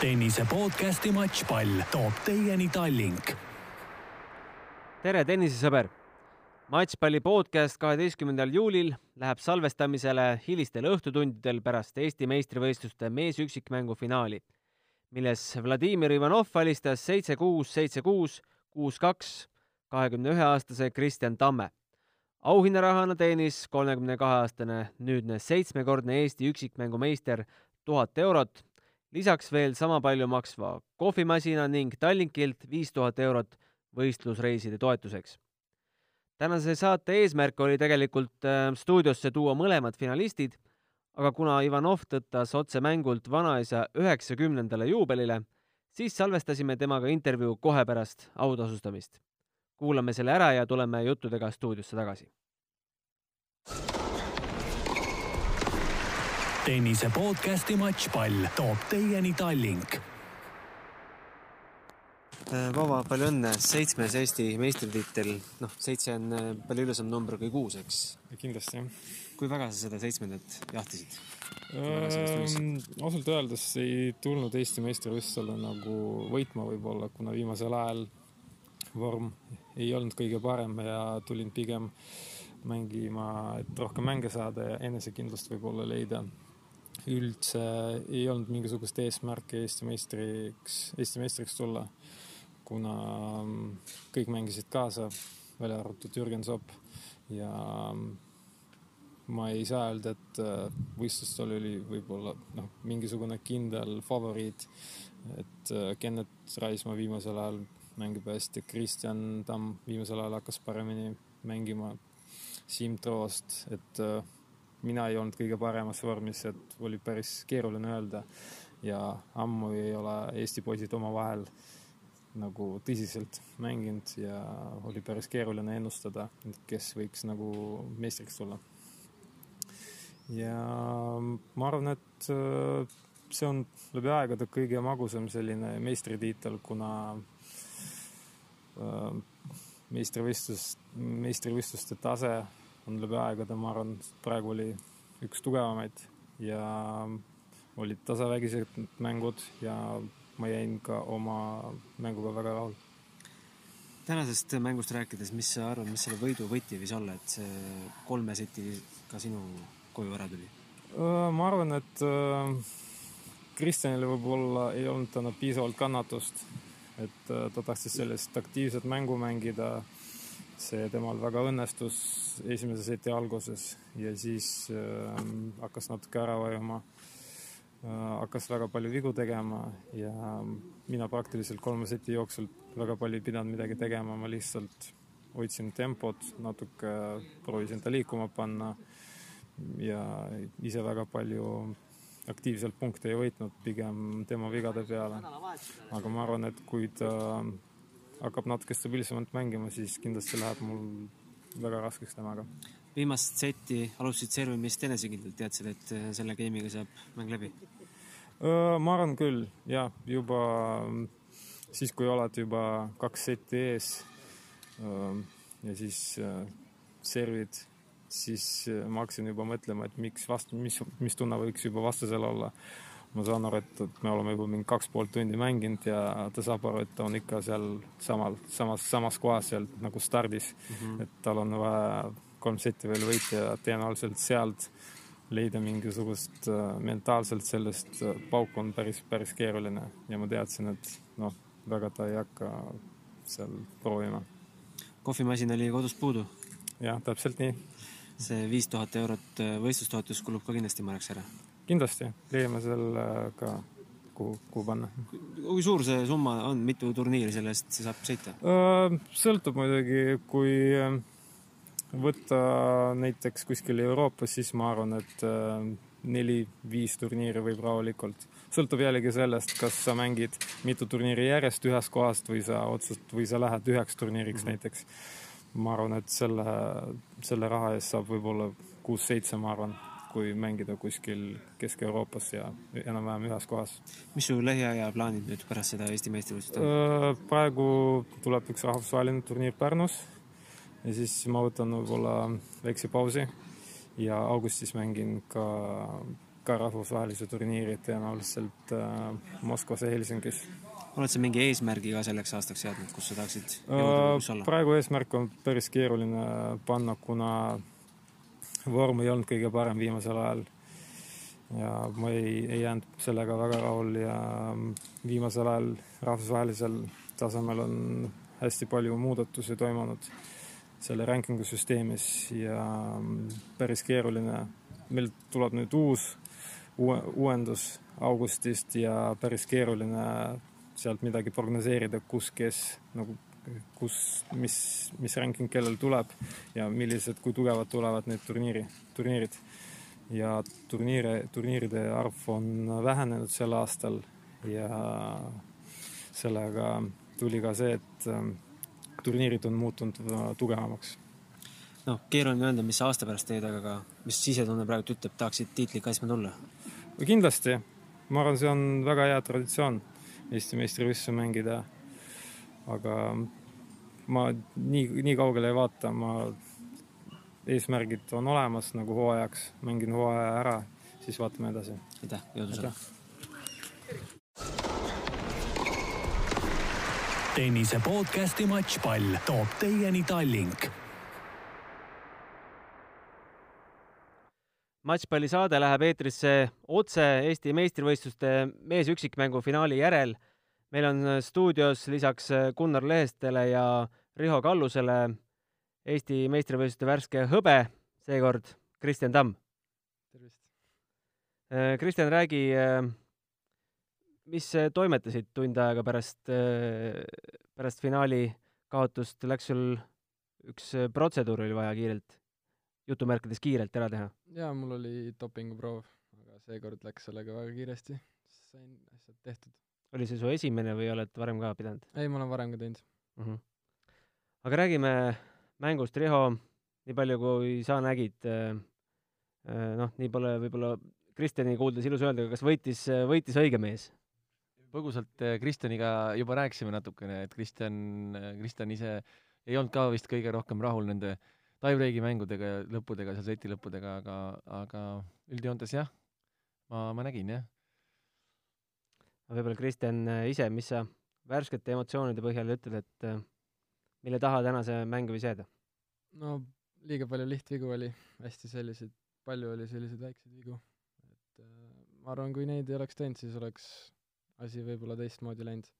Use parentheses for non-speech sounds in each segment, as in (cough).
tennise podcasti Matšpall toob teieni Tallink. tere, tennisesõber! matšpalli podcast kaheteistkümnendal juulil läheb salvestamisele hilistel õhtutundidel pärast Eesti meistrivõistluste meesüksikmängu finaali, milles Vladimir Ivanov alistas seitse-kuus, seitse-kuus, kuus-kaks kahekümne ühe aastase Kristjan Tamme. auhinnarahana teenis kolmekümne kahe aastane nüüdne seitsmekordne Eesti üksikmängumeister tuhat eurot lisaks veel sama palju maksva kohvimasina ning Tallinkilt viis tuhat eurot võistlusreiside toetuseks. tänase saate eesmärk oli tegelikult äh, stuudiosse tuua mõlemad finalistid, aga kuna Ivanov tõttas otse mängult vanaisa üheksakümnendale juubelile, siis salvestasime temaga intervjuu kohe pärast autasustamist. kuulame selle ära ja tuleme juttudega stuudiosse tagasi tennise podcasti Matšpall toob teieni Tallink. Vaba, palju õnne, seitsmes Eesti meistritiitel, noh, seitse on äh, palju ilusam number kui kuus, eks? kindlasti, jah. kui väga sa seda seitsmendat jahtisid? ausalt öeldes ei tulnud Eesti meistrivõistlusele nagu võitma võib-olla, kuna viimasel ajal vorm ei olnud kõige parem ja tulin pigem mängima, et rohkem mänge saada ja enesekindlust võib-olla leida üldse ei olnud mingisugust eesmärki Eesti meistriks, Eesti meistriks tulla, kuna mm, kõik mängisid kaasa, välja arvatud Jürgen Zopp ja mm, ma ei saa öelda, et äh, võistlustel oli võib-olla noh, mingisugune kindel favoriit, et äh, Kennet Raismaa viimasel ajal mängib hästi, Kristjan Tamm viimasel ajal hakkas paremini mängima, Siim Troost, et äh, mina ei olnud kõige paremas vormis, et oli päris keeruline öelda. ja ammu ei ole Eesti poisid omavahel nagu tõsiselt mänginud ja oli päris keeruline ennustada, kes võiks nagu meistriks tulla. ja ma arvan, et äh, see on läbi aegade kõige magusam selline meistritiitel, kuna äh, meistrivõistlus, meistrivõistluste tase on läbi aegade, ma arvan, praegu oli üks tugevamaid ja olid tasavägised mängud ja ma jäin ka oma mänguga väga rahul. tänasest mängust rääkides, mis sa arvad, mis selle võidu võti võis olla, et see kolme seti ka sinu koju ära tuli? ma arvan, et Kristjanile võib-olla ei olnud täna piisavalt kannatust, et ta tahtis sellist aktiivset mängu mängida see temal väga õnnestus esimese seti alguses ja siis äh, hakkas natuke ära vajuma äh,. hakkas väga palju vigu tegema ja mina praktiliselt kolme seti jooksul väga palju ei pidanud midagi tegema, ma lihtsalt hoidsin tempot, natuke proovisin ta liikuma panna ja ise väga palju aktiivselt punkte ei võitnud, pigem tema vigade peale. aga ma arvan, et kui ta hakkab natuke stabiilsemalt mängima, siis kindlasti läheb mul väga raskeks temaga. viimast seti alustasid servimist enesekindlalt, teadsid, et äh, selle game'iga saab mäng läbi? ma arvan küll, jah, juba siis, kui oled juba kaks seti ees ja siis servid, siis ma hakkasin juba mõtlema, et miks vastu, mis, mis tunne võiks juba vastasel olla ma saan aru, et, et me oleme juba mingi kaks pool tundi mänginud ja ta saab aru, et ta on ikka seal samal, samas, samas kohas seal nagu stardis mm. -hmm. et tal on vaja kolm setti veel võita ja tõenäoliselt sealt leida mingisugust äh, mentaalselt sellest äh, pauku on päris, päris keeruline ja ma teadsin, et noh, väga ta ei hakka seal proovima. kohvimasin oli kodus puudu? jah, täpselt nii. see viis tuhat eurot äh, võistlustoetus kulub ka kindlasti mõneks ära kindlasti, leiame selle ka, kuhu, kuhu panna. kui suur see summa on, mitu turniiri selle eest saab sõita? sõltub muidugi, kui võtta näiteks kuskil Euroopas, siis ma arvan, et neli-viis turniiri võib rahulikult. sõltub jällegi sellest, kas sa mängid mitu turniiri järjest ühest kohast või sa otsust- või sa lähed üheks turniiriks mm -hmm. näiteks. ma arvan, et selle, selle raha eest saab võib-olla kuus-seitse, ma arvan kui mängida kuskil Kesk-Euroopas ja enam-vähem ühes kohas. mis su lähiaja plaanid nüüd pärast seda Eesti meistrivõistlust on? praegu tuleb üks rahvusvaheline turniir Pärnus ja siis ma võtan võib-olla väikse pausi ja augustis mängin ka ka rahvusvahelise turniiri tõenäoliselt Moskvas ja Helsingis. oled sa mingi eesmärgi ka selleks aastaks seadnud, kus sa tahaksid jõuda, uh, praegu eesmärk on päris keeruline panna, kuna vorm ei olnud kõige parem viimasel ajal. ja ma ei, ei jäänud sellega väga rahul ja viimasel ajal rahvusvahelisel tasemel on hästi palju muudatusi toimunud selle rankingu süsteemis ja päris keeruline. meil tuleb nüüd uus uue, uuendus augustist ja päris keeruline sealt midagi prognoseerida, kus, kes nagu kus, mis, mis ranking kellel tuleb ja millised, kui tugevad tulevad need turniiri, turniirid. ja turniire, turniiride arv on vähenenud sel aastal ja sellega tuli ka see, et ähm, turniirid on muutunud tugevamaks. noh, keeruline öelda, mis sa aasta pärast teed, aga mis sisetunne praegu ütleb, tahaksid tiitlit kaitsma tulla? kindlasti, ma arvan, see on väga hea traditsioon Eesti meistrivõistlusi mängida aga ma nii, nii kaugele ei vaata, ma, eesmärgid on olemas nagu hooajaks, mängin hooaja ära, siis vaatame edasi. aitäh, jõudu sulle! tennise podcasti Matšpall toob teieni Tallink. matšpallisaade läheb eetrisse otse Eesti meistrivõistluste meesüksikmängu finaali järel meil on äh, stuudios lisaks äh, Gunnar Lehestele ja Riho Kallusele Eesti meistrivõistluste värske hõbe, seekord Kristjan Tamm. tervist! Äh, Kristjan, räägi, mis toimetasid tund aega pärast, pärast finaali kaotust, läks sul üks protseduur oli vaja kiirelt, jutumärkides kiirelt ära teha? jaa, mul oli dopinguproov, aga seekord läks sellega väga kiiresti, sain asjad tehtud oli see su esimene või oled varem ka pidanud? ei, ma olen varem ka teinud mm. -hmm. aga räägime mängust, Riho, nii palju kui sa nägid, äh, äh, noh, nii pole võib-olla Kristjani kuuldes ilus öelda, kas võitis, võitis õige mees? põgusalt äh, Kristjaniga juba rääkisime natukene, et Kristjan, Kristjan ise ei olnud ka vist kõige rohkem rahul nende tie-breaki mängudega ja lõppudega, seal seti lõppudega, aga, aga üldjoontes jah, ma, ma nägin jah võib-olla Kristjan äh, ise, mis sa värskete emotsioonide põhjal ütled, et äh, mille taha täna see mäng võis jääda? no liiga palju lihtvigu oli, hästi selliseid, palju oli selliseid väikseid vigu, et äh, ma arvan, kui neid ei oleks teinud, siis oleks asi võib-olla teistmoodi läinud.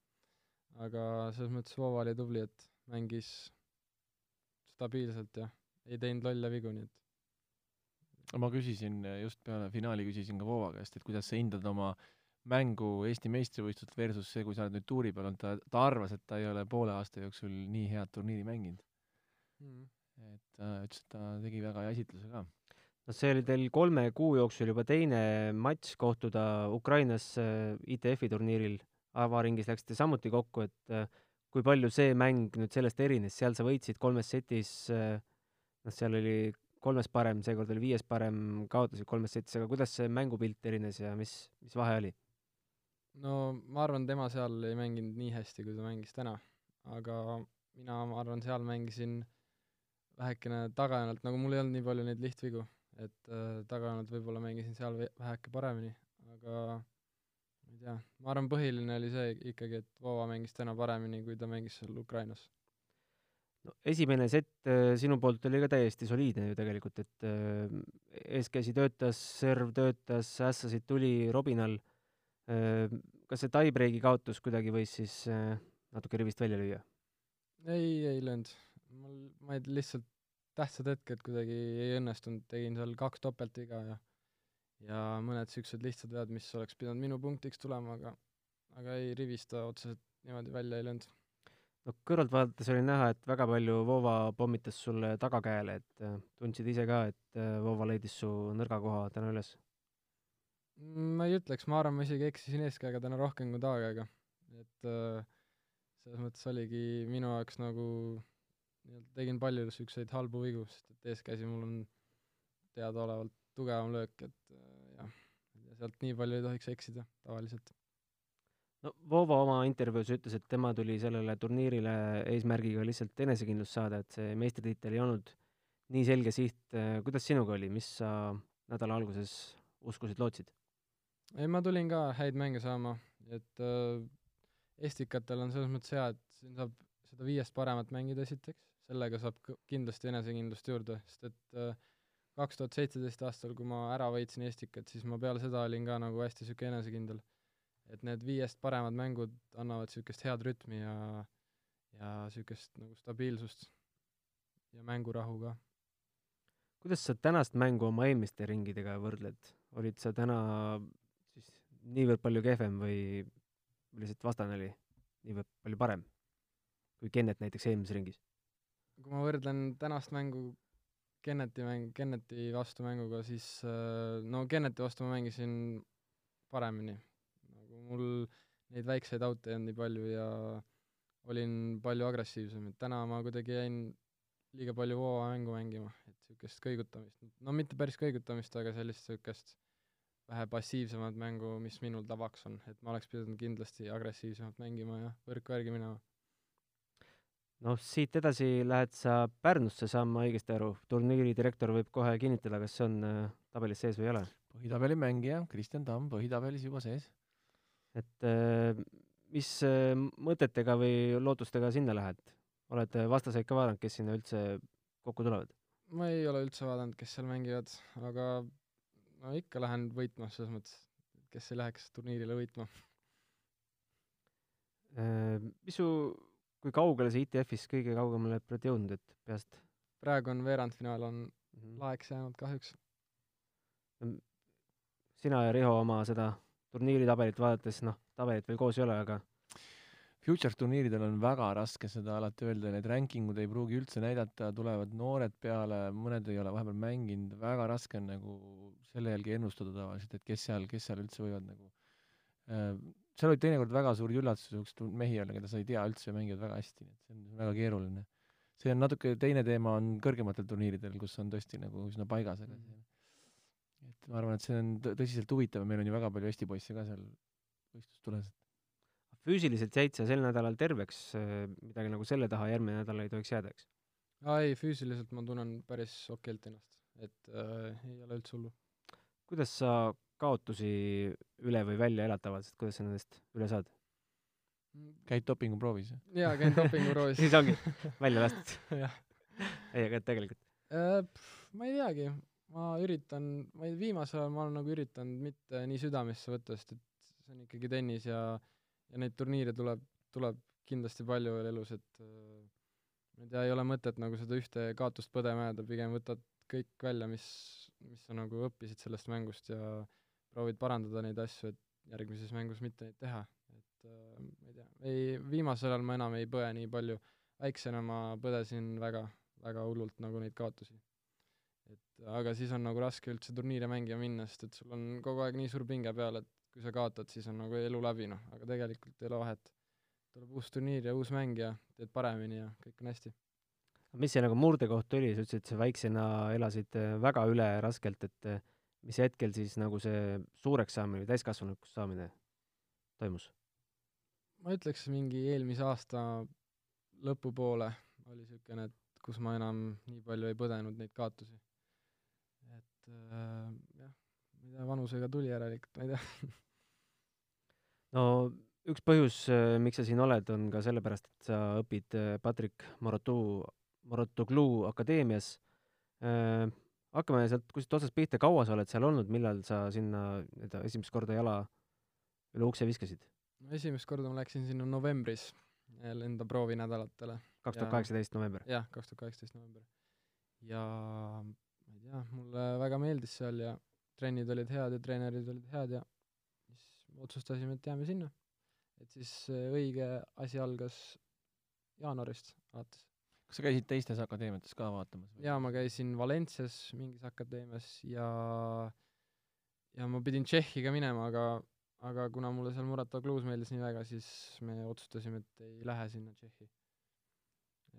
aga selles mõttes Vova oli tubli, et mängis stabiilselt ja ei teinud lolle vigu, nii et ma küsisin just peale finaali, küsisin ka Vova käest, et kuidas sa hindad oma äh, mängu Eesti meistrivõistlust versus see, kui sa oled nüüd tuuri peal olnud, ta, ta arvas, et ta ei ole poole aasta jooksul nii head turniiri mänginud. Mm.. et ta ütles, et ta tegi väga hea esitluse ka. no see oli teil kolme kuu jooksul juba teine matš kohtuda Ukrainas äh, ITF-i turniiril, avaringis läksite samuti kokku, et äh, kui palju see mäng nüüd sellest erines, seal sa võitsid kolmes setis, äh, noh, seal oli kolmes parem, seekord oli viies parem, kaotasid kolmes setis, aga kuidas see mängupilt erines ja mis, mis vahe oli? No ma arvan, tema seal ei mänginud nii hästi, kui ta mängis täna. aga mina, ma arvan, seal mängisin vähekene tagajoonelt, nagu mul ei olnud nii palju neid lihtvigu, et äh, tagajoonelt võib-olla mängisin seal väheke paremini, aga ma ei tea, ma arvan, põhiline oli see ikkagi, et Vova mängis täna paremini, kui ta mängis seal Ukrainas. no esimene sett äh, sinu poolt oli ka täiesti soliidne ju tegelikult, et äh, eeskäsi töötas, serv töötas, ässasid tuli Robinal kas see tie-breaki kaotus kuidagi võis siis natuke rivist välja lüüa? ei, ei löönud. mul, ma ei, lihtsalt tähtsad hetked kuidagi ei õnnestunud, tegin seal kaks topeltviga ja ja mõned niisugused lihtsad vead, mis oleks pidanud minu punktiks tulema, aga aga ei, rivist ta otseselt niimoodi välja ei löönud. no kõrvalt vaadates oli näha, et väga palju Vova pommitas sulle tagakäele, et tundsid ise ka, et Vova leidis su nõrga koha täna üles ma ei ütleks, ma arvan, ma isegi eksisin eeskäega täna rohkem kui tavakäega. et äh, selles mõttes oligi minu jaoks nagu, nii-öelda tegin palju niisuguseid halbu vigu, sest et eeskäsi mul on teadaolevalt tugevam löök, et äh, jah, sealt nii palju ei tohiks eksida tavaliselt. no Vovo oma intervjuus ütles, et tema tuli sellele turniirile eesmärgiga lihtsalt enesekindlust saada, et see meistritiitel ei olnud nii selge siht, kuidas sinuga oli, mis sa nädala alguses uskusid, lootsid? Ei, ma tulin ka häid mänge saama, et äh, Estikatel on selles mõttes hea, et siin saab seda viiest paremat mängida esiteks, sellega saab kindlasti enesekindlust juurde, sest et äh, kaks tuhat seitseteist aastal, kui ma ära võitsin Estikat, siis ma peale seda olin ka nagu hästi niisugune enesekindel. et need viiest paremad mängud annavad niisugust head rütmi ja ja niisugust nagu stabiilsust ja mängurahu ka. kuidas sa tänast mängu oma eelmiste ringidega võrdled? olid sa täna niivõrd palju kehvem või lihtsalt vastane oli niivõrd palju parem kui Kennet näiteks eelmises ringis? kui ma võrdlen tänast mängu Kenneti mäng, Kenneti vastu mänguga, siis äh, no Kenneti vastu ma mängisin paremini. nagu mul neid väikseid aute ei olnud nii palju ja olin palju agressiivsem, et täna ma kuidagi jäin liiga palju voova mängu mängima, et niisugust kõigutamist, no mitte päris kõigutamist, aga sellist niisugust vähe passiivsemat mängu, mis minul tavaks on, et ma oleks pidanud kindlasti agressiivsemalt mängima ja võrku järgi minema. noh, siit edasi lähed sa Pärnusse, saan ma õigesti aru, turniiri direktor võib kohe kinnitada, kas see on äh, tabelis sees või ei ole. põhitabeli mängija Kristjan Tamm põhitabelis juba sees. et äh, mis äh, mõtetega või lootustega sinna lähed? oled vastaseid ka vaadanud, kes sinna üldse kokku tulevad? ma ei ole üldse vaadanud, kes seal mängivad, aga no ikka lähen võitma, selles mõttes, kes ei läheks turniirile võitma. Äh, mis su, kui kaugele sa ITF-is kõige kaugemale oled jõudnud, et peast praegu on veerandfinaal on Mhm. laeks jäänud kahjuks. sina ja Riho oma seda turniiritabelit vaadates, noh, tabelit veel koos ei ole, aga Futures turniiridel on väga raske seda alati öelda, need rankingud ei pruugi üldse näidata, tulevad noored peale, mõned ei ole vahepeal mänginud, väga raske on nagu selle jälgi ennustada tavaliselt, et kes seal, kes seal üldse võivad nagu äh, seal olid teinekord väga suuri üllatusi, niisuguseid mehi oli, keda sa ei tea üldse, mängivad väga hästi, nii et see on väga keeruline. see on natuke teine teema on kõrgematel turniiridel, kus on tõesti nagu üsna paigas, aga see et ma arvan, et see on tõ- tõsiselt huvitav meil on ju väga palju Eesti poisse ka seal võistlustules, et füüsiliselt jäid sa sel nädalal terveks, midagi nagu selle taha järgmine nädal ei tohiks jääda, eks? aa ei, füüsiliselt ma tunnen päris okeilt ennast, et äh, ei ole üldse hullu. kuidas sa kaotusi üle või välja elad tavaliselt, kuidas sa nendest üle saad? käid dopinguproovis? jaa, käin dopinguproovis (laughs) siis ongi välja lastud. (laughs) ei, aga tegelikult Äh, ma ei teagi, ma üritan, ma ei, viimasel ajal ma olen nagu üritanud mitte nii südamesse võtta, sest et see on ikkagi tennis ja ja neid turniire tuleb, tuleb kindlasti palju veel elus, et äh, ma ei tea, ei ole mõtet nagu seda ühte kaotust põdema jääda, pigem võtad kõik välja, mis, mis sa nagu õppisid sellest mängust ja proovid parandada neid asju, et järgmises mängus mitte neid teha. et äh, ma ei tea, ei, viimasel ajal ma enam ei põe nii palju, väiksena ma põdesin väga, väga hullult nagu neid kaotusi. et aga siis on nagu raske üldse turniire mängima minna, sest et sul on kogu aeg nii suur pinge peal, et kui sa kaotad, siis on nagu elu läbi, noh, aga tegelikult ei ole vahet. tuleb uus turniir ja uus mäng ja teed paremini ja kõik on hästi. mis see nagu murdekoht oli, sa ütlesid, sa väiksena elasid äh, väga üle raskelt, et äh, mis hetkel siis nagu see suureks saamine või täiskasvanuks saamine toimus? ma ütleks mingi eelmise aasta lõpupoole oli niisugune, et kus ma enam nii palju ei põdenud neid kaotusi. et äh, jah, ma ei tea, vanusega tuli järelikult, ma ei tea (laughs) no üks põhjus, miks sa siin oled, on ka sellepärast, et sa õpid äh, Patrick Morotu, Morotoglu akadeemias. hakkame sealt kuskilt otsast pihta, kaua sa oled seal olnud, millal sa sinna nii-öelda esimest korda jala üle ukse viskasid? no esimest korda ma läksin sinna novembris enda proovinädalatele. kaks tuhat kaheksateist november. jah, kaks tuhat kaheksateist november. ja ma ei tea, mulle väga meeldis seal ja trennid olid head ja treenerid olid head ja otsustasime, et jääme sinna. et siis äh, õige asi algas jaanuarist alates. kas sa käisid teistes akadeemiates ka vaatamas? jaa, ma käisin Valencias mingis akadeemias ja ja ma pidin Tšehhi ka minema, aga aga kuna mulle seal Muratogluus meeldis nii väga, siis me otsustasime, et ei lähe sinna Tšehhi.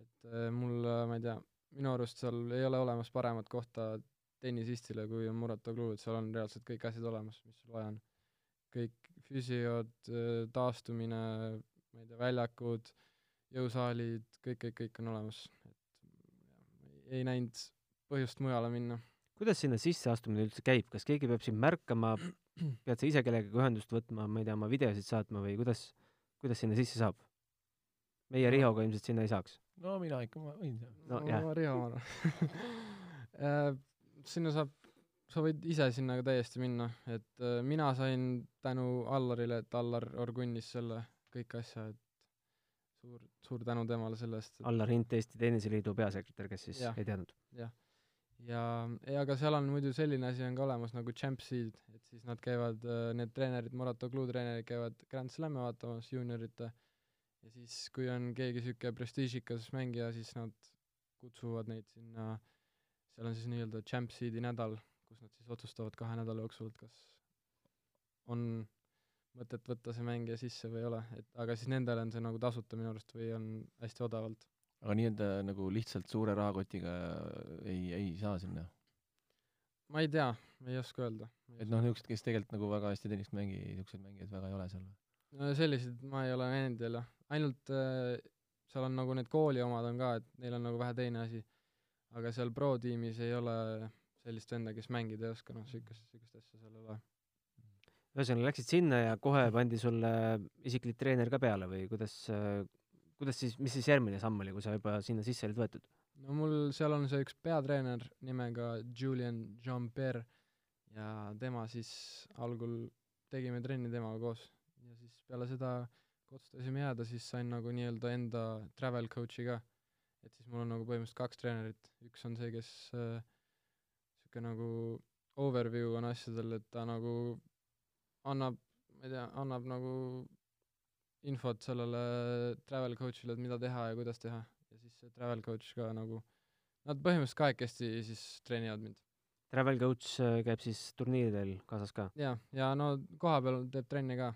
et äh, mul, ma ei tea, minu arust seal ei ole olemas paremat kohta tennisistile, kui on Muratoglu, et seal on reaalselt kõik asjad olemas, mis sul vaja on. Kõik füsiod, taastumine, ma ei tea, väljakud, jõusaalid, kõik, kõik, kõik on olemas. et ei näinud põhjust mujale minna. kuidas sinna sisseastumine üldse käib, kas keegi peab sind märkama, pead sa ise kellegagi ühendust võtma, ma ei tea, oma videosid saatma või kuidas, kuidas sinna sisse saab? meie Rihoga ilmselt sinna ei saaks. no mina ikka, ma võin jah. no jah, Riho, ma arvan. (laughs) sinna saab, sa võid ise sinna ka täiesti minna, et äh, mina sain tänu Allarile, et Allar orgunnis selle kõik asja, et suur, suur tänu temale selle eest, et Allar Hint, Eesti Tenniseliidu peasekretär, kes siis Jah. ei teadnud. ja, ja aga seal on muidu selline asi on ka olemas nagu Champ Seed, et siis nad käivad, need treenerid, Morato Clue treenerid käivad Grand Slam'e vaatamas juuniorite ja siis, kui on keegi niisugune prestiižikas mängija, siis nad kutsuvad neid sinna, seal on siis nii-öelda Champ Seedi nädal, kus nad siis otsustavad kahe nädala jooksul, et kas on mõtet võtta see mängija sisse või ei ole, et aga siis nendele on see nagu tasuta minu arust või on hästi odavalt. aga nii-öelda nagu lihtsalt suure rahakotiga ei, ei saa sinna? ma ei tea, ei oska öelda. et noh, niisugused, kes tegelikult nagu väga hästi tennist mängi, niisuguseid mängijaid väga ei ole seal või? no selliseid ma ei ole näinud jälle, ainult äh, seal on nagu need kooli omad on ka, et neil on nagu vähe teine asi. aga seal pro tiimis ei ole sellist venda, kes mängida ei oska, noh, siukest, siukest asja seal ei ole. ühesõnaga läksid sinna ja kohe pandi sulle isiklik treener ka peale või kuidas, kuidas siis, mis siis järgmine samm oli, kui sa juba sinna sisse olid võetud? no mul seal on see üks peatreener nimega Julian Jean-Pierre ja tema siis algul tegime trenni temaga koos ja siis peale seda, kui otsustasime jääda, siis sain nagu nii-öelda enda travel coach'i ka. et siis mul on nagu põhimõtteliselt kaks treenerit, üks on see, kes äh, sihuke nagu overview on asjadel, et ta nagu annab, ma ei tea, annab nagu infot sellele travel coach'ile, et mida teha ja kuidas teha ja siis see travel coach ka nagu, nad põhimõtteliselt kahekesti siis treenivad mind. Travel coach äh, käib siis turniiridel kaasas ka? jaa, ja no kohapeal teeb trenni ka,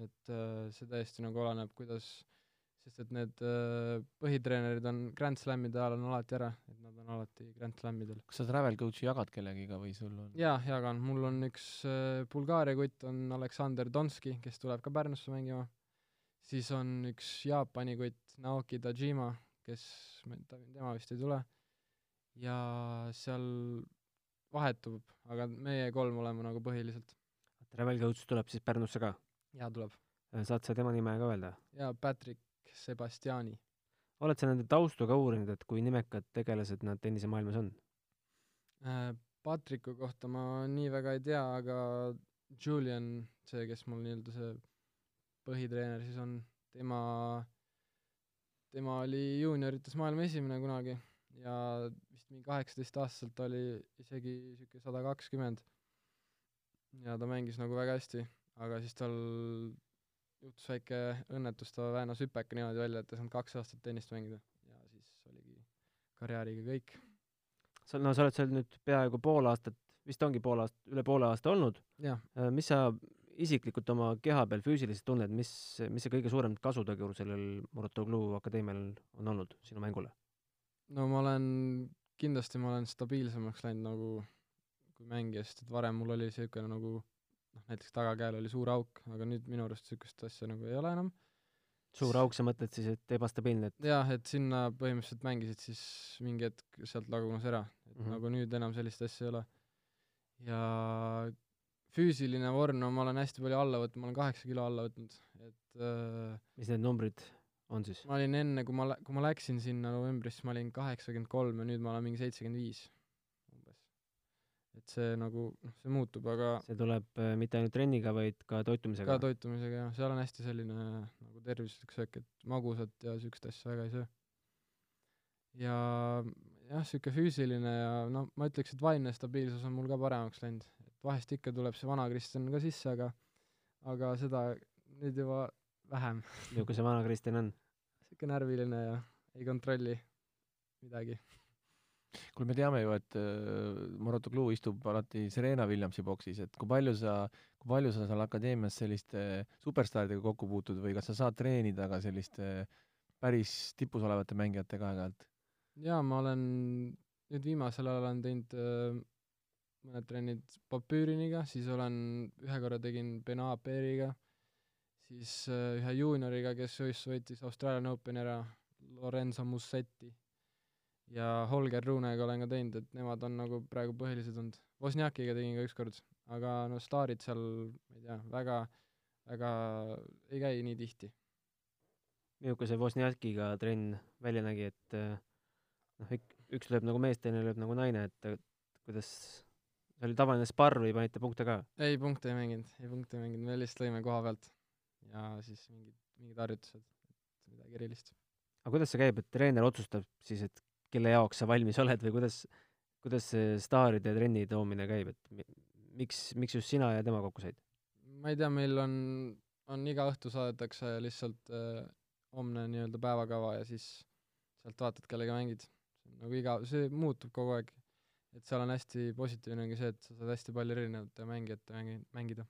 et äh, see täiesti nagu oleneb, kuidas, sest et need äh, põhitreenerid on Grand Slamide ajal on alati ära, et nad on alati Grand Slamidel. kas sa travel coach'i jagad kellegiga või sul on jaa, jagan, mul on üks äh, Bulgaaria kutt on Aleksander Donski, kes tuleb ka Pärnusse mängima, siis on üks Jaapani kutt Naoki Tajima, kes, ta, tema vist ei tule, ja seal vahetub, aga meie kolm oleme nagu põhiliselt. Travel coach tuleb siis Pärnusse ka? jaa, tuleb. saad sa tema nime ka öelda? jaa, Patrick Sebastiani. oled sa nende taustu ka uurinud, et kui nimekad tegelased nad tennisemaailmas on? Äh, Patriku kohta ma nii väga ei tea, aga Julian, see, kes mul nii-öelda see põhitreener siis on, tema, tema oli juuniorites maailma esimene kunagi ja vist mingi kaheksateistaastaselt oli isegi sihuke sada kakskümmend. ja ta mängis nagu väga hästi, aga siis tal juhtus väike õnnetus, ta väänas hüpeka niimoodi välja, et ta ei saanud kaks aastat tennist mängida ja siis oligi karjääriga kõik. sa, no sa oled seal nüüd peaaegu pool aastat, vist ongi pool aastat, üle poole aasta olnud. jah, mis sa isiklikult oma keha peal füüsiliselt tunned, mis, mis see kõige suurem kasutegur sellel Muratoglu akadeemial on olnud sinu mängule? no ma olen, kindlasti ma olen stabiilsemaks läinud nagu kui mängija, sest et varem mul oli niisugune nagu noh, näiteks tagakäel oli suur auk, aga nüüd minu arust niisugust asja nagu ei ole enam. suur auk, sa mõtled siis, et ebastabiilne, et jah, et sinna põhimõtteliselt mängisid siis mingi hetk sealt lagunes ära, et mm. -hmm. nagu nüüd enam sellist asja ei ole. ja füüsiline vorm, no ma olen hästi palju alla võtnud, ma olen kaheksa kilo alla võtnud, et äh, mis need numbrid on siis? ma olin enne, kui ma lä-, kui ma läksin sinna novembris, ma olin kaheksakümmend kolm ja nüüd ma olen mingi seitsekümmend viis. Et see nagu, noh, see muutub, aga see tuleb äh, mitte ainult trenniga, vaid ka toitumisega ka? toitumisega jah, seal on hästi selline nagu tervislik söök, et magusat ja niisugust asja väga ei söö. ja jah, niisugune füüsiline ja no ma ütleks, et vaimne stabiilsus on mul ka paremaks läinud, et vahest ikka tuleb see vana Kristjan ka sisse, aga aga seda nüüd juba vähem. niisugune see vana Kristjan on? (laughs) niisugune närviline ja ei kontrolli midagi. kuule, me teame ju, et äh, Muratoglu istub alati Serena Williamsi boksis, et kui palju sa, kui palju sa seal akadeemias selliste superstaaridega kokku puutud või kas sa saad treenida ka selliste päris tipus olevate mängijatega aeg-ajalt? jaa, ma olen nüüd viimasel ajal olen teinud äh, mõned trennid Papüriniga, siis olen, ühe korra tegin Benaperiga, siis äh, ühe juunioriga, kes just võitis Australian Openi ära, Lorenzo Musetti. Ja Holger Runega olen ka teinud, et nemad on nagu praegu põhilised olnud. Wozniakiga tegin ka ükskord, aga no staarid seal, ma ei tea, väga, väga ei käi nii tihti. milline see Wozniakiga trenn välja nägi, et äh, noh, üks lööb nagu mees, teine lööb nagu naine, et et kuidas, see oli tavaline sparr või panite punkte ka? ei, punkte ei mänginud, ei punkte ei mänginud, me lihtsalt lõime koha pealt ja siis mingid, mingid harjutused, et midagi erilist. aga kuidas see käib, et treener otsustab siis, et kelle jaoks sa valmis oled või kuidas, kuidas see staaride trenni toomine käib, et mi- miks, miks just sina ja tema kokku said? ma ei tea, meil on, on iga õhtu saadetakse lihtsalt äh, homne nii-öelda päevakava ja siis sealt vaatad, kellega mängid. nagu iga, see muutub kogu aeg. et seal on hästi positiivne ongi see, et sa saad hästi palju erinevate mängijate mängi-, mängida.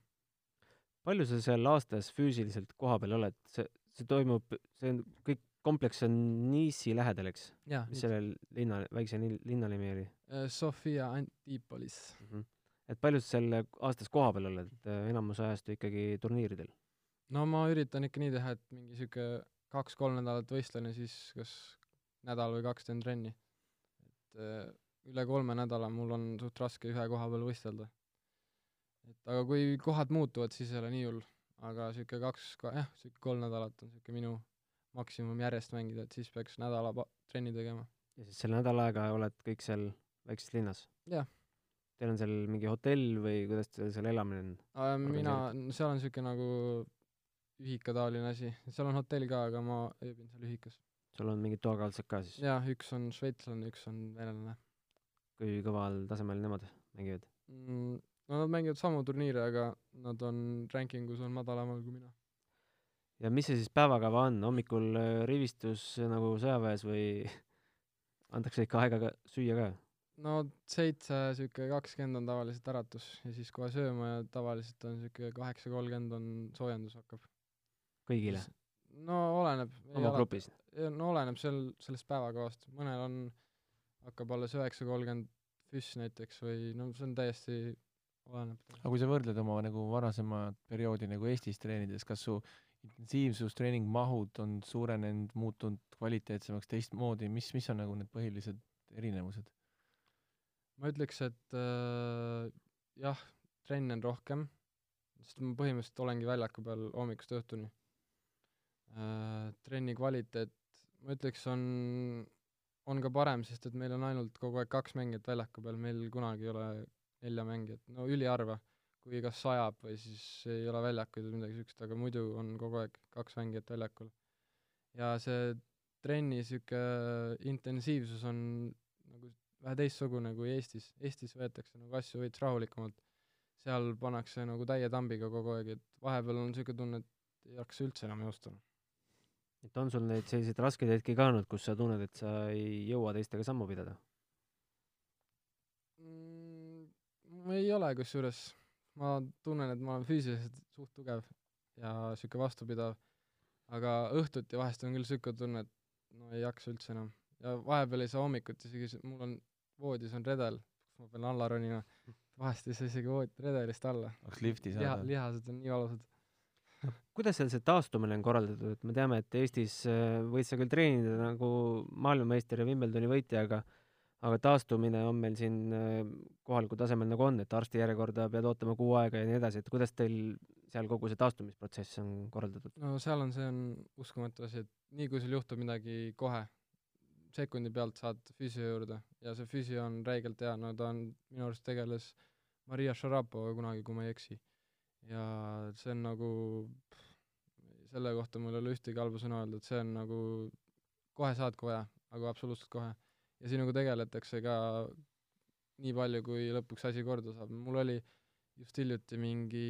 palju sa seal aastas füüsiliselt kohapeal oled, see, see toimub, see on kõik, kompleks on Nice'i lähedal, eks? mis selle linna, väikse linna nimi oli Sofia Antipolis. mm? -hmm. et palju sa seal aastas kohapeal oled, enamus ajast ju ikkagi turniiridel? no ma üritan ikka nii teha, et mingi sihuke kaks-kolm nädalat võistlen ja siis kas nädal või kaks teen trenni. et äh, üle kolme nädala mul on suht raske ühe koha peal võistelda. et aga kui kohad muutuvad, siis ei ole nii hull. aga sihuke kaks, jah, sihuke kolm nädalat on sihuke minu maksimum järjest mängida, et siis peaks nädala trenni tegema. ja siis selle nädal aega oled kõik seal väikses linnas? Jah. Teil on seal mingi hotell või kuidas teil seal elamine on? mina, seal on sihuke nagu ühikataoline asi, seal on hotell ka, aga ma ööbin seal ühikas. sul on mingid toakaltsed ka siis? jah, üks on šveitslane, üks on venelane kui kõval tasemel nemad mängivad? mm,. no nad mängivad samu turniire, aga nad on rankingus on madalamal kui mina. Ja mis see siis päevakava on, hommikul äh, rivistus nagu sõjaväes või (laughs) antakse ikka aega ka süüa ka? no seitse, sihuke kakskümmend on tavaliselt äratus ja siis kohe sööma ja tavaliselt on sihuke kaheksa kolmkümmend on soojendus hakkab. kõigile? no oleneb. oma grupis? no oleneb seal, sellest päevakavast, mõnel on, hakkab alles üheksa kolmkümmend füss näiteks või no see on täiesti, oleneb. aga kui sa võrdled oma nagu varasemat perioodi nagu Eestis treenides, kas su intensiivsus, treeningmahud on suurenenud, muutunud kvaliteetsemaks, teistmoodi, mis, mis on nagu need põhilised erinevused? ma ütleks, et äh, jah, trenne on rohkem, sest ma põhimõtteliselt olengi väljaku peal hommikust õhtuni äh,. trenni kvaliteet, ma ütleks, on, on ka parem, sest et meil on ainult kogu aeg kaks mängijat väljaku peal, meil kunagi ei ole nelja mängijat, no üliharva, kui kas sajab või siis ei ole väljakuid või midagi siukest, aga muidu on kogu aeg kaks mängijat väljakul. ja see trenni sihuke intensiivsus on nagu vähe teistsugune kui Eestis, Eestis võetakse nagu asju veits rahulikumalt, seal pannakse nagu täie tambiga kogu aeg, et vahepeal on niisugune tunne, et ei jaksa üldse enam joosta. et on sul neid selliseid raskeid hetki ka olnud, kus sa tunned, et sa ei jõua teistega sammu pidada? Mm, ei ole kusjuures, ma tunnen, et ma olen füüsiliselt suht tugev ja niisugune vastupidav, aga õhtuti vahest on küll niisugune tunne, et no ei jaksa üldse enam. ja vahepeal ei saa hommikuti isegi, mul on voodis on redel, kus ma pean alla ronima, vahest ei saa isegi vood-, redelist alla. tahaks lifti liha, saada. lihased on nii valusad. kuidas seal see taastumine on korraldatud, et me teame, et Eestis äh, võid sa küll treenida nagu maailmameister ja Wimbledoni võitja, aga aga taastumine on meil siin äh, kohalikul tasemel nagu on, et arstijärjekorda pead ootama kuu aega ja nii edasi, et kuidas teil seal kogu see taastumisprotsess on korraldatud? no seal on, see on uskumatu asi, et nii kui sul juhtub midagi kohe, sekundi pealt saad füsio juurde ja see füsio on räigelt hea, no ta on, minu arust tegeles Maria Šarapovaga kunagi, kui ma ei eksi. ja see on nagu, selle kohta mul ei ole ühtegi halba sõna öelda, et see on nagu, kohe saad kohe, aga absoluutselt kohe. Ja sinuga tegeletakse ka nii palju, kui lõpuks asi korda saab, mul oli just hiljuti mingi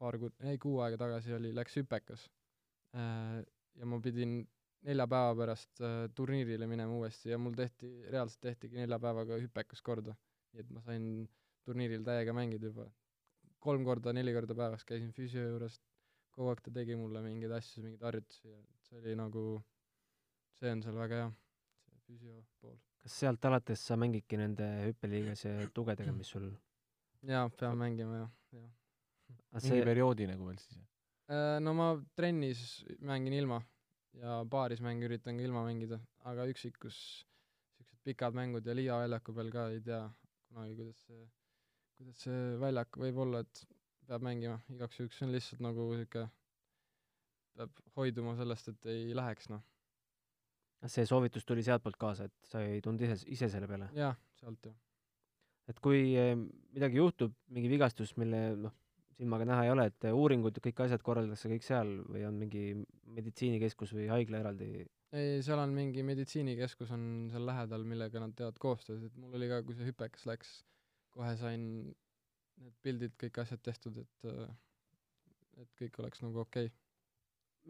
paar kuud, ei kuu aega tagasi oli, läks hüpekas. ja ma pidin nelja päeva pärast äh, turniirile minema uuesti ja mul tehti, reaalselt tehtigi nelja päevaga hüpekas korda. nii et ma sain turniiril täiega mängida juba. kolm korda, neli korda päevas käisin füsio juures, kogu aeg ta tegi mulle mingeid asju, mingeid harjutusi ja see oli nagu, see on seal väga hea, füsio pool. kas sealt alates sa mängidki nende hüppeliigas ja tugedega, mis sul jaa, pean mängima jah, jah. aga mingi see, perioodi nagu veel siis? Äh, no ma trennis mängin ilma ja paaris mänge üritan ka ilma mängida, aga üksikus siuksed pikad mängud ja Liia väljaku peal ka ei tea kunagi, kuidas see, kuidas see väljak võib olla, et peab mängima igaks juhuks, see on lihtsalt nagu niisugune, peab hoiduma sellest, et ei läheks, noh. See soovitus tuli sealtpoolt kaasa, et sa ei tulnud ise, ise selle peale? jah, sealt ju. et kui eh, midagi juhtub, mingi vigastus, mille noh, silmaga näha ei ole, et uuringud, kõik asjad korraldatakse kõik seal või on mingi meditsiinikeskus või haigla eraldi? ei, seal on mingi meditsiinikeskus on seal lähedal, millega nad teevad koostööd, et mul oli ka, kui see hüpekas läks, kohe sain need pildid, kõik asjad tehtud, et et kõik oleks nagu okei okay.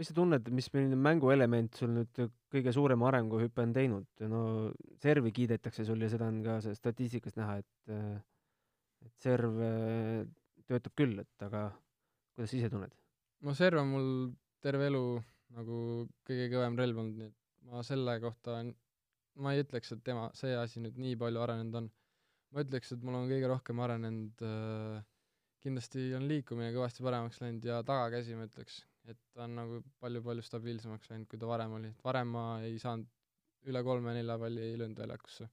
Mis sa tunned, mis milline mänguelement sul nüüd kõige suurema arenguhüppe on teinud? no servi kiidetakse sul ja seda on ka statistikast näha, et et serv töötab küll, et aga kuidas sa ise tunned? no serv on mul terve elu nagu kõige kõvem relv olnud, nii et ma selle kohta, ma ei ütleks, et tema, see asi nüüd nii palju arenenud on. ma ütleks, et mul on kõige rohkem arenenud äh, kindlasti on liikumine kõvasti paremaks läinud ja tagakäsi, ma ütleks, et ta on nagu palju-palju stabiilsemaks läinud, kui ta varem oli, et varem ma ei saanud üle kolme-nelja palli ei löönud väljakusse.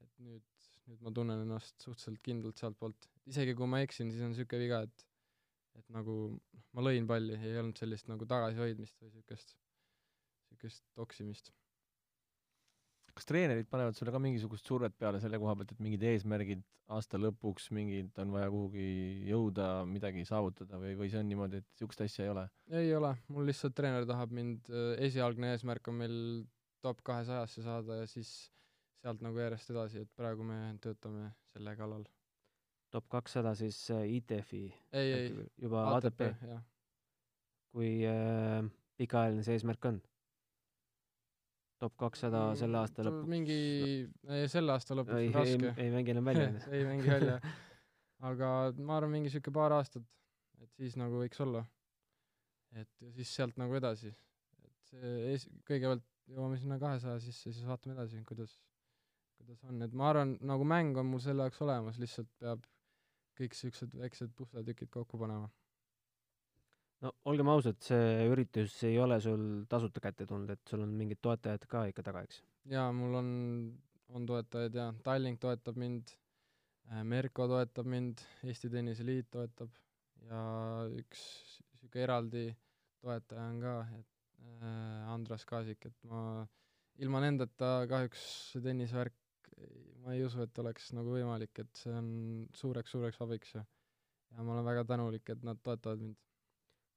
et nüüd nüüd ma tunnen ennast suhteliselt kindlalt sealtpoolt. isegi kui ma eksin, siis on niisugune viga, et et nagu ma lõin palli, ei olnud sellist nagu tagasihoidmist või niisugust, niisugust toksimist. Kas treenerid panevad sulle ka mingisugust survet peale selle koha pealt, et mingid eesmärgid aasta lõpuks, mingid on vaja kuhugi jõuda, midagi saavutada või, või see on niimoodi, et niisugust asja ei ole? ei ole, mul lihtsalt treener tahab mind, esialgne eesmärk on meil top kahesajasse saada ja siis sealt nagu järjest edasi, et praegu me töötame selle kallal. top kakssada siis äh, ITF-i? ei, ei, juba ATP, ATP? jah. kui äh, pikaajaline see eesmärk on? Top kakssada selle aasta lõpuks? mingi, selle aasta lõpuks ei, raske. ei, ei mängi enam välja (laughs) ei mängi välja. (laughs) aga ma arvan, mingi sihuke paar aastat, et siis nagu võiks olla. et ja siis sealt nagu edasi. et see ees-, kõigepealt jõuame sinna kahesaja sisse, siis vaatame edasi, kuidas, kuidas on, et ma arvan, nagu mäng on mul selle jaoks olemas, lihtsalt peab kõik siuksed väiksed pusletükid kokku panema. No olgem ausad, see üritus ei ole sul tasuta kätte tulnud, et sul on mingid toetajad ka ikka taga, eks? jaa, mul on, on toetajaid ja Tallink toetab mind, Merko toetab mind, Eesti Tenniseliit toetab ja üks niisugune eraldi toetaja on ka, et äh, Andras Kaasik, et ma ilma nendeta kahjuks see tennisevärk, ma ei usu, et oleks nagu võimalik, et see on suureks-suureks abiks ja ja ma olen väga tänulik, et nad toetavad mind.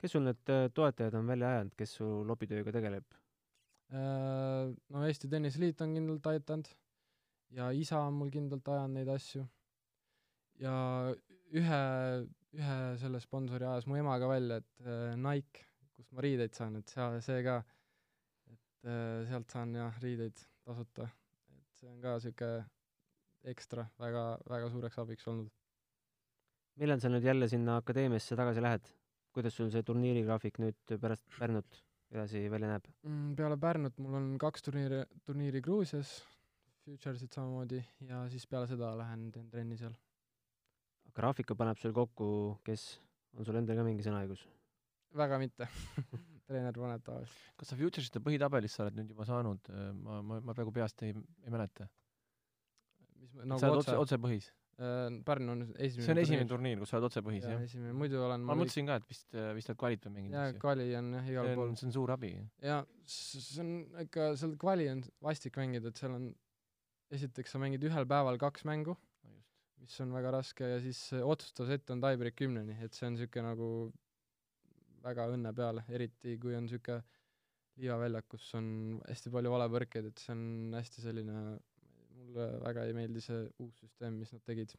Kes sul need äh, toetajad on välja ajanud, kes su lobitööga tegeleb? Äh, no Eesti Tenniseliit on kindlalt aidanud ja isa on mul kindlalt ajanud neid asju. ja ühe, ühe selle sponsori ajas mu ema ka välja, et äh, Nike, kust ma riideid saan, et seal, see ka, et sealt saan jah, riideid tasuta. et see on ka niisugune ekstra väga, väga suureks abiks olnud. millal sa nüüd jälle sinna akadeemiasse tagasi lähed? Kuidas sul see turniirigraafik nüüd pärast (clears throat) Pärnut edasi välja näeb? Mm, peale Pärnut mul on kaks turniiri, turniiri Gruusias, Futuresid samamoodi, ja siis peale seda lähen teen trenni seal. graafiku paneb sul kokku, kes, on sul endal ka mingi sõnaõigus? väga mitte (laughs) treener paneb tavaliselt. kas sa Futuresite põhitabelis sa oled nüüd juba saanud, ma, ma, ma praegu peast ei, ei mäleta. mis ma, sa nagu oled otse, otse, otsepõhis? Äh, Pärnu on esimene see on esimene turniir, kus sa oled otsepõhis, jah? esimene, muidu olen ma mõtlesin ka, et vist, vist oled kvalit või mänginud, jaa, kvali on jah igal see pool. on, see on suur abi. ja s- see on ikka, seal kvali on vastik mängida, et seal on, esiteks sa mängid ühel päeval kaks mängu, mis on väga raske ja siis otsustav sett on tiebreak kümneni, et see on niisugune nagu väga õnne peale, eriti kui on niisugune liivaväljak, kus on hästi palju valepõrkeid, et see on hästi selline, mulle väga ei meeldi see uus süsteem, mis nad tegid.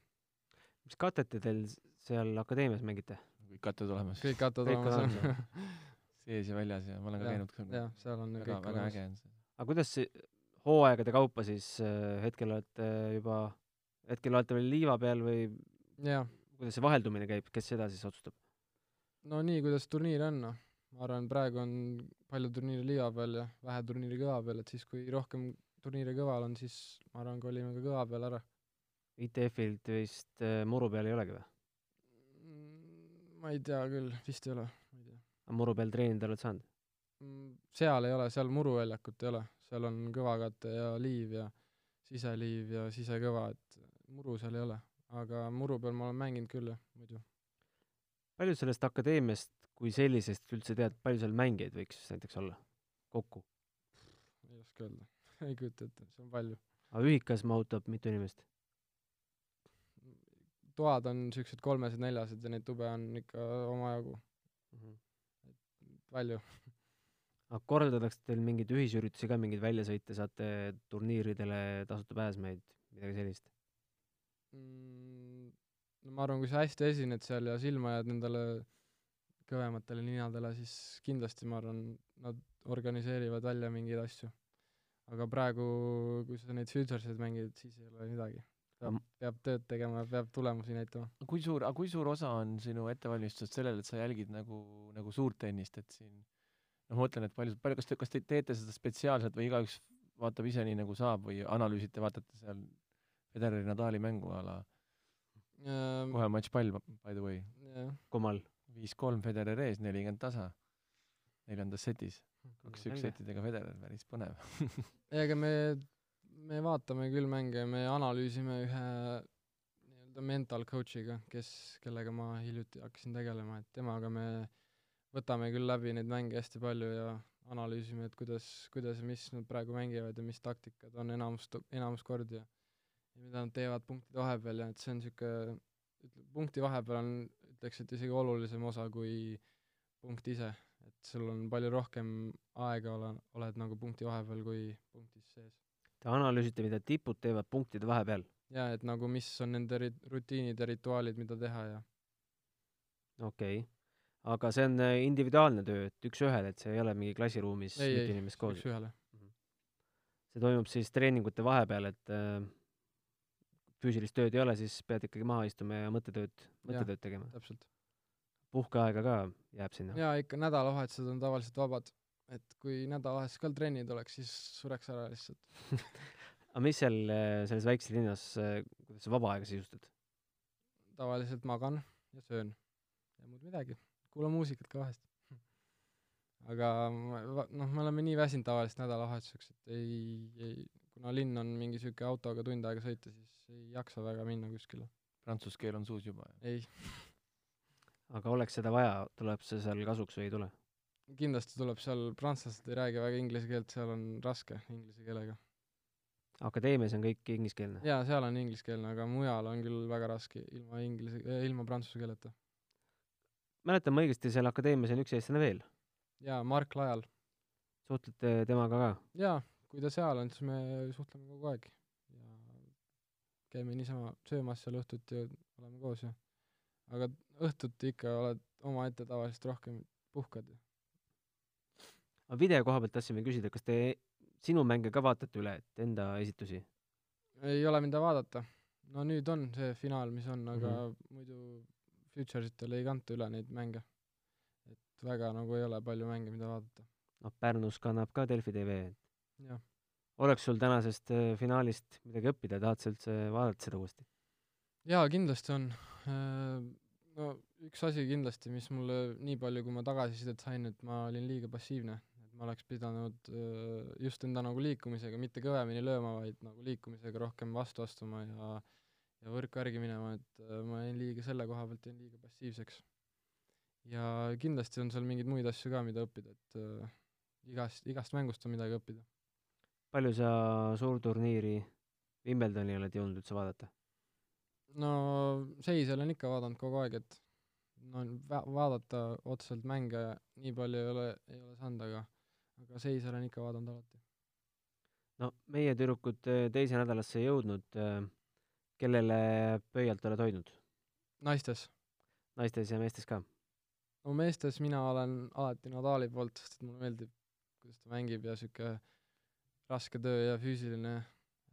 mis katete teil seal akadeemias mängite? kõik kattad olemas. kõik kattad Kõik olemas (laughs) sees ja väljas ja ma olen ka Jah, käinud. jah, seal on väga, kõik väga olemas. äge on see. aga kuidas see hooaegade kaupa siis äh, hetkel olete juba, hetkel olete veel liiva peal või jah, kuidas see vaheldumine käib, kes seda siis otsustab? no nii, kuidas turniir on, noh. ma arvan, praegu on palju turniire liiva peal ja vähe turniire kõva peal, et siis kui rohkem turniire kõval on, siis ma arvan, kolime ka kõva peale ära. ITF-ilt vist äh, muru peal ei olegi või? Mm, ma ei tea küll, vist ei ole, ma ei tea. aga muru peal treenida oled saanud? Mm, seal ei ole, seal muruväljakut ei ole, seal on kõvakate ja liiv ja siseliiv ja sisekõva, et muru seal ei ole. aga muru peal ma olen mänginud küll jah, muidu. palju sellest akadeemiast kui sellisest üldse tead, palju seal mängijaid võiks näiteks olla kokku? ei oska öelda, (laughs) ei kujuta ette, see on palju. aga ühikas mahutab mitu inimest? toad on siuksed kolmesed-neljased ja neid tube on ikka omajagu, palju. aga korraldatakse teil mingeid ühisüritusi ka, mingeid väljasõite, saate turniiridele tasuta pääsmeid, midagi sellist? Mm, no ma arvan, kui sa hästi esined seal ja silma jääd nendele kõvematele ninadele, siis kindlasti ma arvan, nad organiseerivad välja mingeid asju. Aga praegu, kui sa neid futures'id mängid, siis ei ole midagi. peab peab tööd tegema, peab tulemusi näitama. kui suur, aga kui suur osa on sinu ettevalmistusest sellele, et sa jälgid nagu, nagu suurt tennist, et siin noh, ma mõtlen, et palju, palju, kas te, kas te teete seda spetsiaalselt või igaüks vaatab ise nii, nagu saab või analüüsite, vaatate seal Federeri Nadali mängu a la kohe matšpall, by the way. jah, kummal? viis-kolm Federer ees, nelikümmend tasa. neljandas setis, kaks-üks settidega Federer, päris põnev. (laughs) ega me, me vaatame küll mänge, me analüüsime ühe nii-öelda mental coach'iga, kes, kellega ma hiljuti hakkasin tegelema, et temaga me võtame küll läbi neid mänge hästi palju ja analüüsime, et kuidas, kuidas ja mis nad praegu mängivad ja mis taktikad on enamus, enamus kordi ja ja mida nad teevad punktide vahepeal ja et see on niisugune, ütleme, punkti vahepeal on, ütleks, et isegi olulisem osa kui punkt ise, et sul on palju rohkem aega ole, oled nagu punkti vahepeal kui punktis sees. Te analüüsite, mida tipud teevad punktide vahepeal? jaa, et nagu mis on nende ri-, rutiinid ja rituaalid, mida teha ja okei okay.. aga see on äh, individuaalne töö, et üks-ühele, et see ei ole mingi klassiruumis ei, mitu inimest koos? üks-ühele. see toimub siis treeningute vahepeal, et äh, füüsilist tööd ei ole, siis pead ikkagi maha istuma ja mõttetööd, mõttetööd tegema. täpselt. Puhkeaega ka jääb sinna? jaa, ikka nädalavahetused on tavaliselt vabad. et kui nädalavahetusel ka trennid oleks, siis sureks ära lihtsalt. (laughs) aga mis seal äh, selles väikses linnas, kuidas sa vaba aega sisustad? tavaliselt magan ja söön ja muud midagi. kuulan muusikat ka vahest. (laughs) aga noh, me oleme nii väsinud tavaliselt nädalavahetuseks, et ei, ei, kuna linn on mingi sihuke autoga tund aega sõita, siis ei jaksa väga minna kuskile. Prantsuse keel on suus juba. ei, aga oleks seda vaja, tuleb see seal kasuks või ei tule? kindlasti tuleb seal, prantslased ei räägi väga inglise keelt, seal on raske inglise keelega. akadeemias on kõik ingliskeelne. jaa, seal on ingliskeelne, aga mujal on küll väga raske ilma inglise, ilma prantsuse keeleta. mäletan ma õigesti, seal akadeemias on üks eestlane veel, jaa, Mark Lajal. suhtlete temaga ka? jaa, kui ta seal on, siis me suhtleme kogu aeg ja käime niisama söömas seal õhtuti ja oleme koos ja aga õhtuti ikka oled omaette tavaliselt rohkem puhkad aga video koha pealt tahtsin veel küsida, kas te sinu mänge ka vaatate üle, et enda esitusi? ei ole mida vaadata. no nüüd on see finaal, mis on, aga mm -hmm. muidu Futuresitel ei kanta üle neid mänge. et väga nagu ei ole palju mänge, mida vaadata. noh, Pärnus kannab ka Delfi tv. jah, oleks sul tänasest äh, finaalist midagi õppida, tahad sa üldse vaadata seda uuesti? jaa, kindlasti on. No üks asi kindlasti, mis mulle nii palju, kui ma tagasisidet sain, et ma olin liiga passiivne, et ma oleks pidanud öö, just enda nagu liikumisega mitte kõvemini lööma, vaid nagu liikumisega rohkem vastu astuma ja ja võrku järgi minema, et öö, ma jäin liiga selle koha pealt jäin liiga passiivseks. ja kindlasti on seal mingeid muid asju ka, mida õppida, et öö, igast, igast mängust on midagi õppida. palju sa suurturniiri Wimbledoni oled jõudnud üldse vaadata? No seis olen ikka vaadanud kogu aeg, et no va-, vaadata otseselt mänge nii palju ei ole, ei ole saanud, aga aga seis olen ikka vaadanud alati. no meie tüdrukud äh, teise nädalasse ei jõudnud, kellele pöialt oled hoidnud? naistes, naistes ja meestes ka? no meestes mina olen alati Nadali poolt, sest et mulle meeldib, kuidas ta mängib ja sihuke raske töö ja füüsiline,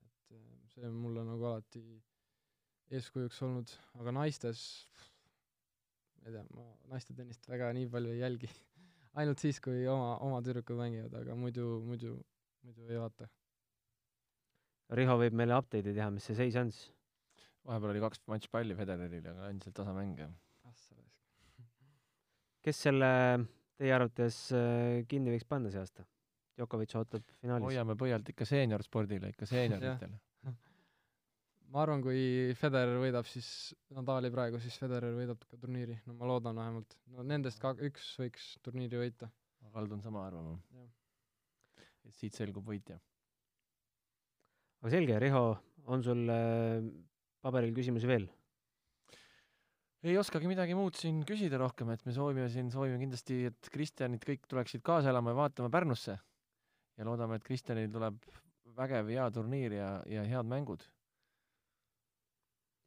et äh, see on mulle nagu alati eeskujuks olnud, aga naistes ma ei tea, ma naiste tennist väga nii palju ei jälgi. (laughs) ainult siis, kui oma, oma tüdrukud mängivad, aga muidu, muidu, muidu ei vaata. Riho võib meile update'i teha, mis see seis on siis? vahepeal oli kaks matšpalli Federeril, aga endiselt tasamäng. (laughs) kes selle teie arvates äh, kinni võiks panna see aasta? Djokovic ootab finaalis. hoiame pöialt ikka seeniorspordile, ikka seenioritele. (laughs) ma arvan, kui Federer võidab, siis Nadali praegu, siis Federer võidab ka turniiri, no ma loodan vähemalt. no nendest ka üks võiks turniiri võita. ma kaldun sama arvama et siit selgub võitja. aga selge, Riho, on sul äh, paberil küsimusi veel? ei oskagi midagi muud siin küsida rohkem, et me soovime siin, soovime kindlasti, et Kristjanid kõik tuleksid kaasa elama ja vaatama Pärnusse. ja loodame, et Kristjanil tuleb vägev hea turniir ja, ja head mängud.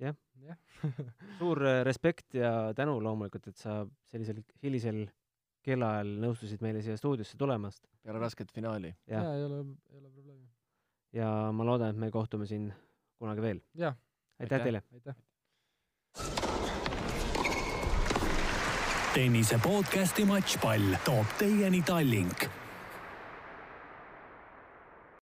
jah, (laughs) suur äh, respekt ja tänu loomulikult, et sa sellisel hilisel kellaajal nõustusid meile siia stuudiosse tulemast peale rasket finaali. ja ja, ei ole, ei ole probleemi. ja ma loodan, et me kohtume siin kunagi veel. jah, aitäh Aitäh. teile! aitäh. tennise podcasti Matšpall toob teieni Tallink